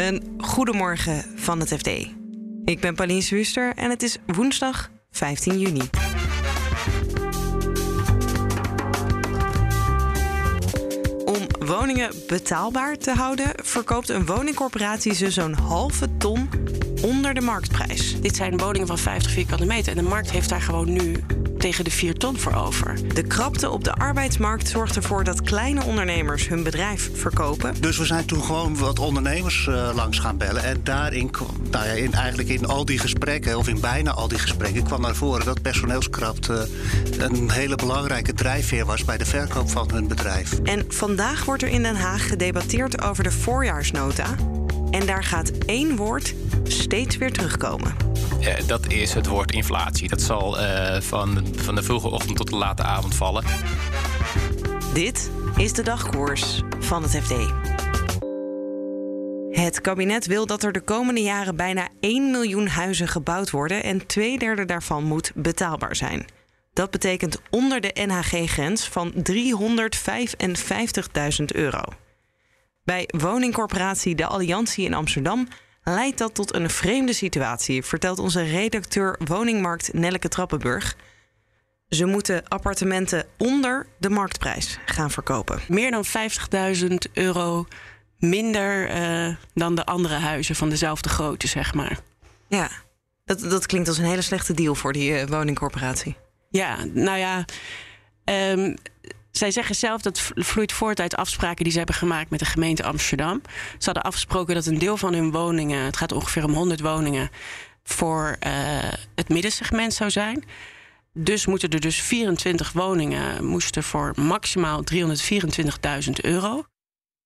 Een goedemorgen van het FD. Ik ben Pauline Swuster en het is woensdag 15 juni. Om woningen betaalbaar te houden, verkoopt een woningcorporatie ze zo'n halve ton onder de marktprijs. Dit zijn woningen van 50 vierkante meter en de markt heeft daar gewoon nu tegen de 4 ton voor over. De krapte op de arbeidsmarkt zorgt ervoor dat kleine ondernemers hun bedrijf verkopen. Dus we zijn toen gewoon wat ondernemers uh, langs gaan bellen. En daarin, nou ja, in, eigenlijk in al die gesprekken, of in bijna al die gesprekken, kwam naar voren dat personeelskrapte een hele belangrijke drijfveer was bij de verkoop van hun bedrijf. En vandaag wordt er in Den Haag gedebatteerd over de voorjaarsnota. En daar gaat één woord steeds weer terugkomen. Uh, dat is het woord inflatie. Dat zal uh, van, van de vroege ochtend tot de late avond vallen. Dit is de dagkoers van het FD. Het kabinet wil dat er de komende jaren bijna 1 miljoen huizen gebouwd worden en twee derde daarvan moet betaalbaar zijn. Dat betekent onder de NHG-grens van 355.000 euro. Bij woningcorporatie De Alliantie in Amsterdam leidt dat tot een vreemde situatie, vertelt onze redacteur woningmarkt Nelleke Trappenburg. Ze moeten appartementen onder de marktprijs gaan verkopen. Meer dan 50.000 euro minder uh, dan de andere huizen van dezelfde grootte, zeg maar. Ja, dat, dat klinkt als een hele slechte deal voor die uh, woningcorporatie. Ja, nou ja. Um, zij zeggen zelf dat vloeit voort uit afspraken die ze hebben gemaakt met de gemeente Amsterdam. Ze hadden afgesproken dat een deel van hun woningen, het gaat ongeveer om 100 woningen, voor uh, het middensegment zou zijn. Dus moeten er dus 24 woningen moesten voor maximaal 324.000 euro.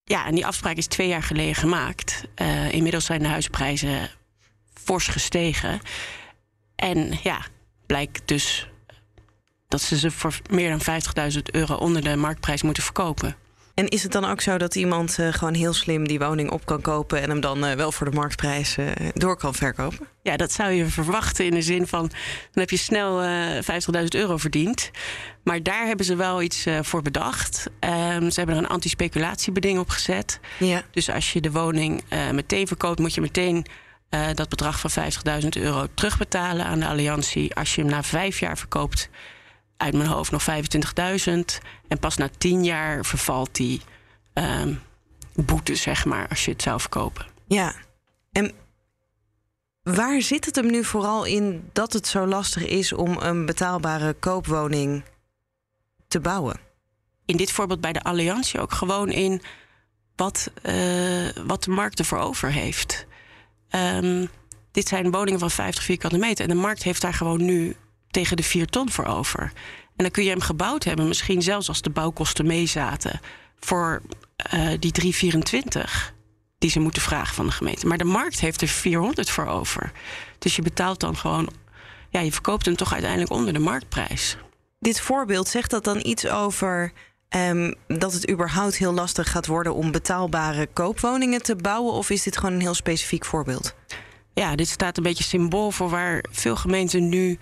Ja, en die afspraak is twee jaar geleden gemaakt. Uh, inmiddels zijn de huizenprijzen fors gestegen. En ja, blijkt dus dat ze ze voor meer dan 50.000 euro onder de marktprijs moeten verkopen. En is het dan ook zo dat iemand uh, gewoon heel slim die woning op kan kopen en hem dan uh, wel voor de marktprijs uh, door kan verkopen? Ja, dat zou je verwachten in de zin van dan heb je snel 50.000 euro verdiend. Maar daar hebben ze wel iets voor bedacht. Um, ze hebben er een anti-speculatiebeding op gezet. Ja. Dus als je de woning meteen verkoopt, moet je meteen dat bedrag van 50.000 euro terugbetalen aan de alliantie. Als je hem na vijf jaar verkoopt, uit mijn hoofd nog 25.000. En pas na 10 jaar vervalt die um, boete, zeg maar, als je het zou verkopen. Ja, en waar zit het hem nu vooral in dat het zo lastig is om een betaalbare koopwoning te bouwen? In dit voorbeeld bij de Alliantie ook gewoon in wat, uh, wat de markt ervoor over heeft. Um, dit zijn woningen van 50 vierkante meter. En de markt heeft daar gewoon nu tegen de 4 ton voor over. En dan kun je hem gebouwd hebben, misschien zelfs als de bouwkosten meezaten, voor uh, die 324 die ze moeten vragen van de gemeente. Maar de markt heeft er 400 voor over. Dus je betaalt dan gewoon, ja, je verkoopt hem toch uiteindelijk onder de marktprijs. Dit voorbeeld zegt dat dan iets over um, dat het überhaupt heel lastig gaat worden om betaalbare koopwoningen te bouwen? Of is dit gewoon een heel specifiek voorbeeld? Ja, dit staat een beetje symbool voor waar veel gemeenten nu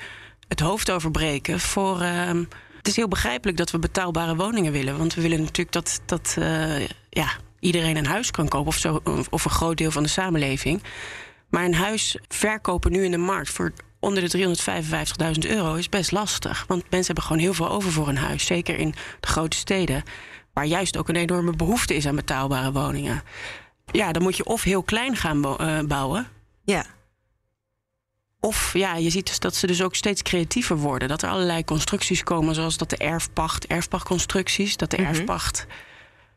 het hoofd over breken. Voor, uh, het is heel begrijpelijk dat we betaalbare woningen willen. Want we willen natuurlijk dat, dat uh, ja, iedereen een huis kan kopen. Of, zo, of een groot deel van de samenleving. Maar een huis verkopen nu in de markt voor onder de 355.000 euro is best lastig. Want mensen hebben gewoon heel veel over voor een huis. Zeker in de grote steden. Waar juist ook een enorme behoefte is aan betaalbare woningen. Ja, dan moet je of heel klein gaan uh, bouwen. Ja. Of ja, je ziet dus dat ze dus ook steeds creatiever worden. Dat er allerlei constructies komen, zoals dat de erfpacht, erfpachtconstructies, dat de mm -hmm. erfpacht.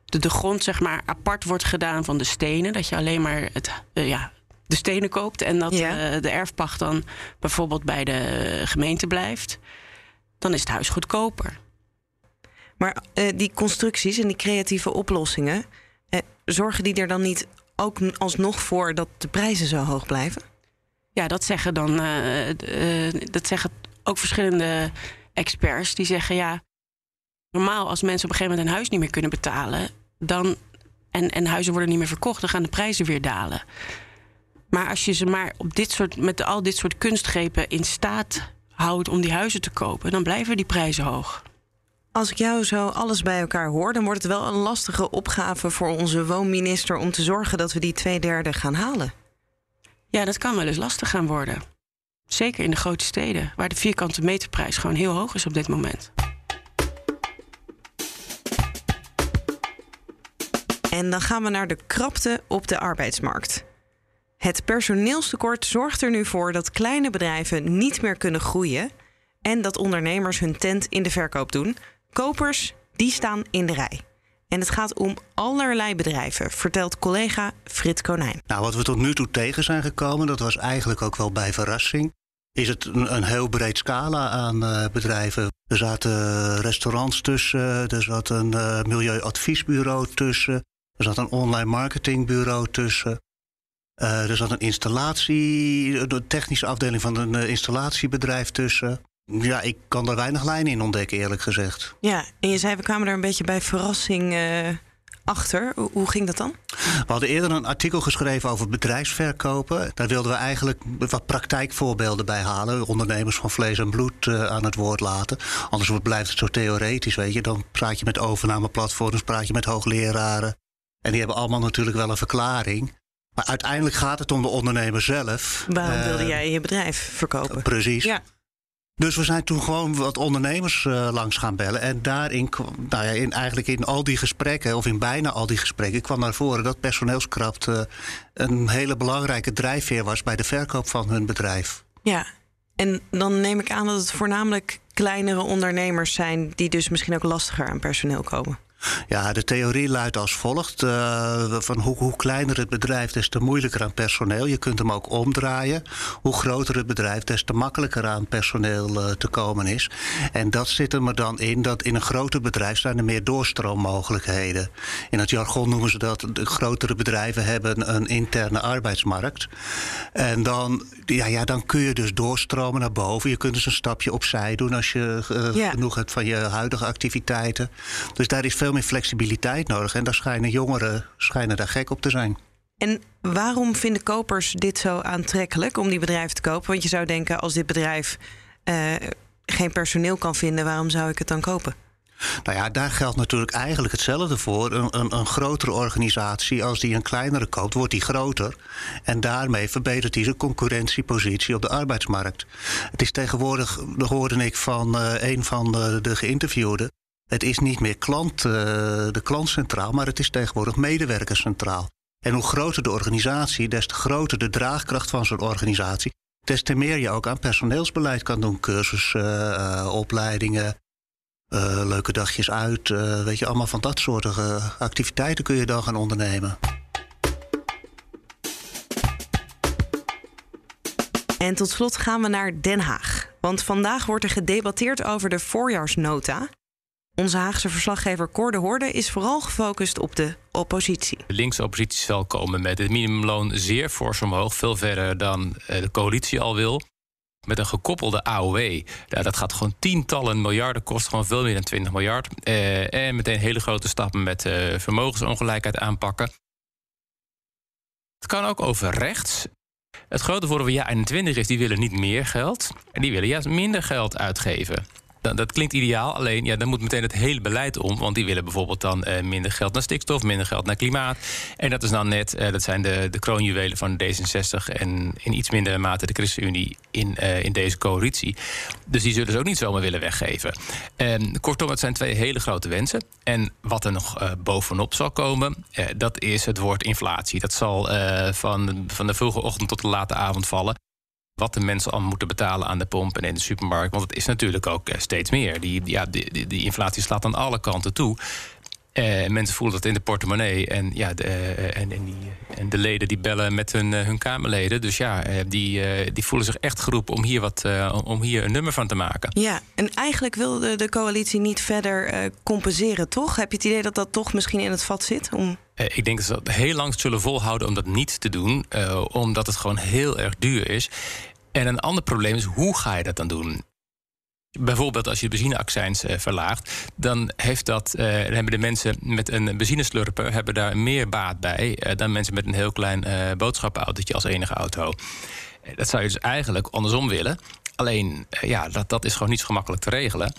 De, de grond zeg maar apart wordt gedaan van de stenen. Dat je alleen maar het, uh, ja, de stenen koopt. En dat ja. uh, de erfpacht dan bijvoorbeeld bij de gemeente blijft. Dan is het huis goedkoper. Maar uh, die constructies en die creatieve oplossingen, zorgen die er dan niet ook alsnog voor dat de prijzen zo hoog blijven? Ja, dat zeggen dan uh, uh, dat zeggen ook verschillende experts. Die zeggen ja, normaal als mensen op een gegeven moment een huis niet meer kunnen betalen, dan en, en huizen worden niet meer verkocht, dan gaan de prijzen weer dalen. Maar als je ze maar op dit soort, met al dit soort kunstgrepen in staat houdt om die huizen te kopen, dan blijven die prijzen hoog. Als ik jou zo alles bij elkaar hoor, dan wordt het wel een lastige opgave voor onze woonminister om te zorgen dat we die twee derde gaan halen. Ja, dat kan wel eens lastig gaan worden. Zeker in de grote steden, waar de vierkante meterprijs gewoon heel hoog is op dit moment. En dan gaan we naar de krapte op de arbeidsmarkt. Het personeelstekort zorgt er nu voor dat kleine bedrijven niet meer kunnen groeien en dat ondernemers hun tent in de verkoop doen. Kopers, die staan in de rij. En het gaat om allerlei bedrijven, vertelt collega Frits Konijn. Nou, wat we tot nu toe tegen zijn gekomen, dat was eigenlijk ook wel bij verrassing. Is het een, heel breed scala aan uh, bedrijven. Er zaten restaurants tussen, er zat een uh, milieuadviesbureau tussen, er zat een online marketingbureau tussen. Uh, er zat een installatie, de technische afdeling van een installatiebedrijf tussen. Ja, ik kan er weinig lijnen in ontdekken, eerlijk gezegd. Ja, en je zei, we kwamen er een beetje bij verrassing uh, achter. Hoe, hoe, ging dat dan? We hadden eerder een artikel geschreven over bedrijfsverkopen. Daar wilden we eigenlijk wat praktijkvoorbeelden bij halen. Ondernemers van vlees en bloed uh, aan het woord laten. Anders blijft het zo theoretisch, weet je. Dan praat je met overnameplatforms, praat je met hoogleraren. En die hebben allemaal natuurlijk wel een verklaring. Maar uiteindelijk gaat het om de ondernemer zelf. Waarom wilde uh, jij je bedrijf verkopen? Precies. Ja. Dus we zijn toen gewoon wat ondernemers uh, langs gaan bellen. En daarin, nou ja, in, eigenlijk in al die gesprekken, of in bijna al die gesprekken, kwam naar voren dat personeelskracht uh, een hele belangrijke drijfveer was bij de verkoop van hun bedrijf. Ja, en dan neem ik aan dat het voornamelijk kleinere ondernemers zijn die dus misschien ook lastiger aan personeel komen. Ja, de theorie luidt als volgt. Uh, van hoe, hoe, kleiner het bedrijf, des te moeilijker aan personeel. Je kunt hem ook omdraaien. Hoe groter het bedrijf, des te makkelijker aan personeel uh, te komen is. En dat zit er maar dan in dat in een groter bedrijf zijn er meer doorstroommogelijkheden. In het jargon noemen ze dat de grotere bedrijven hebben een interne arbeidsmarkt. En dan, ja, ja, dan kun je dus doorstromen naar boven. Je kunt dus een stapje opzij doen als je uh, ja. genoeg hebt van je huidige activiteiten. Dus daar is veel meer flexibiliteit nodig. En daar schijnen jongeren schijnen daar gek op te zijn. En waarom vinden kopers dit zo aantrekkelijk om die bedrijven te kopen? Want je zou denken, als dit bedrijf uh, geen personeel kan vinden, waarom zou ik het dan kopen? Nou ja, daar geldt natuurlijk eigenlijk hetzelfde voor. Een, een, een, grotere organisatie, als die een kleinere koopt, wordt die groter. En daarmee verbetert hij zijn concurrentiepositie op de arbeidsmarkt. Het is tegenwoordig, dat hoorde ik van uh, een van de, de geïnterviewden. Het is niet meer klant, uh, de klant centraal, maar het is tegenwoordig medewerker centraal. En hoe groter de organisatie, des te groter de draagkracht van zo'n organisatie. Des te meer je ook aan personeelsbeleid kan doen. Cursussen, uh, opleidingen, uh, leuke dagjes uit. weet je, allemaal van dat soort activiteiten kun je dan gaan ondernemen. En tot slot gaan we naar Den Haag. Want vandaag wordt er gedebatteerd over de voorjaarsnota. Onze Haagse verslaggever Cor de Hoorde is vooral gefocust op de oppositie. De linkse oppositie zal komen met het minimumloon zeer fors omhoog. Veel verder dan de coalitie al wil. Met een gekoppelde AOW. Ja, dat gaat gewoon tientallen miljarden kosten. Gewoon veel meer dan 20 miljard. Eh, en meteen hele grote stappen met uh, vermogensongelijkheid aanpakken. Het kan ook over rechts. Het grote voordeel van Ja21 is, die willen niet meer geld. En die willen juist minder geld uitgeven. Dat, dat, klinkt ideaal, alleen ja, dan moet meteen het hele beleid om. Want die willen bijvoorbeeld dan uh, minder geld naar stikstof, minder geld naar klimaat. En dat is dan net, uh, dat zijn de, de kroonjuwelen van D66 en in iets mindere mate de ChristenUnie in, uh, in deze coalitie. Dus die zullen ze ook niet zomaar willen weggeven. kortom, het zijn twee hele grote wensen. En wat er nog bovenop zal komen, dat is het woord inflatie. Dat zal van, van de vroege ochtend tot de late avond vallen wat de mensen al moeten betalen aan de pomp en in de supermarkt. Want het is natuurlijk ook steeds meer. Die, ja, die, die, inflatie slaat aan alle kanten toe. Uh, mensen voelen dat in de portemonnee. En, ja, de, uh, en, en, die, en, de leden die bellen met hun, uh, hun Kamerleden. Dus ja, die, die voelen zich echt geroepen om hier, wat, om hier een nummer van te maken. Ja, en eigenlijk wilde de coalitie niet verder compenseren, toch? Heb je het idee dat dat toch misschien in het vat zit? Om... ik denk dat ze dat heel lang zullen volhouden om dat niet te doen. omdat het gewoon heel erg duur is. En een ander probleem is, hoe ga je dat dan doen? Bijvoorbeeld als je de benzineaccijns uh, verlaagt, dan, heeft dat, hebben de mensen met een benzineslurper hebben daar meer baat bij dan mensen met een heel klein boodschappenautootje als enige auto. dat zou je dus eigenlijk andersom willen. Alleen, ja, dat, dat is gewoon niet zo gemakkelijk te regelen.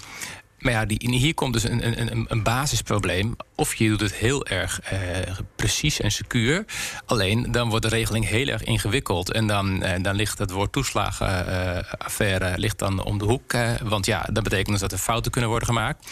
Maar ja, hier komt dus een, een, een basisprobleem. Of je doet het heel erg uh, precies en secuur. Alleen dan wordt de regeling heel erg ingewikkeld. En dan, uh, dan ligt het woord toeslagenaffaire uh, ligt dan om de hoek. want ja, dat betekent dus dat er fouten kunnen worden gemaakt.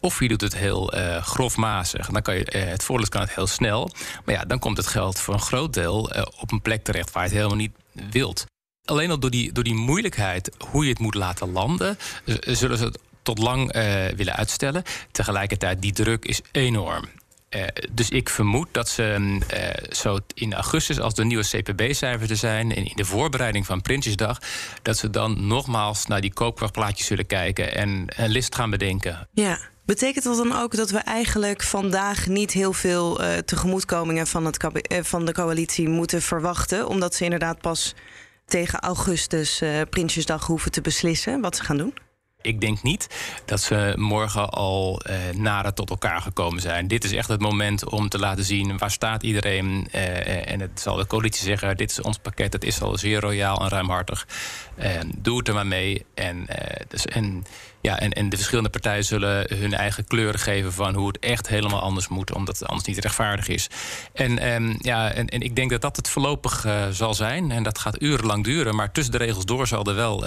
Of je doet het heel grofmazig. Dan kan je, het voorlicht kan het heel snel. Maar ja, dan komt het geld voor een groot deel op een plek terecht waar je het helemaal niet wilt. Alleen al door die, door die moeilijkheid hoe je het moet laten landen, zullen ze het tot lang uh, willen uitstellen. Tegelijkertijd, die druk is enorm. Uh, dus ik vermoed dat ze uh, zo in augustus, als de nieuwe CPB-cijfers er zijn... en in de voorbereiding van Prinsjesdag... dat ze dan nogmaals naar die koopkrachtplaatjes zullen kijken... en een list gaan bedenken. Ja. Betekent dat dan ook dat we eigenlijk vandaag niet heel veel tegemoetkomingen van, het van de coalitie moeten verwachten? Omdat ze inderdaad pas tegen augustus, Prinsjesdag, hoeven te beslissen wat ze gaan doen? Ik denk niet dat ze morgen al uh, nader tot elkaar gekomen zijn. Dit is echt het moment om te laten zien waar staat iedereen. Uh, en het zal de coalitie zeggen: dit is ons pakket, het is al zeer royaal en ruimhartig. Uh, doe het er maar mee. En, dus, en, ja, en, en de verschillende partijen zullen hun eigen kleuren geven van hoe het echt helemaal anders moet, omdat het anders niet rechtvaardig is. En, um, ja, en, en ik denk dat dat het voorlopig zal zijn. En dat gaat urenlang duren. Maar tussen de regels door zal er wel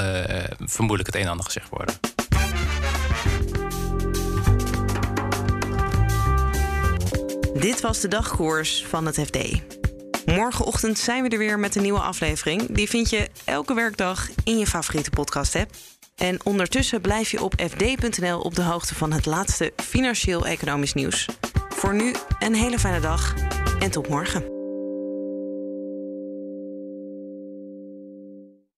vermoedelijk het een en ander gezegd worden. Dit was de dagkoers van het FD. Morgenochtend zijn we er weer met een nieuwe aflevering. Die vind je elke werkdag in je favoriete podcast-app. En ondertussen blijf je op fd.nl op de hoogte van het laatste financieel-economisch nieuws. Voor nu een hele fijne dag en tot morgen.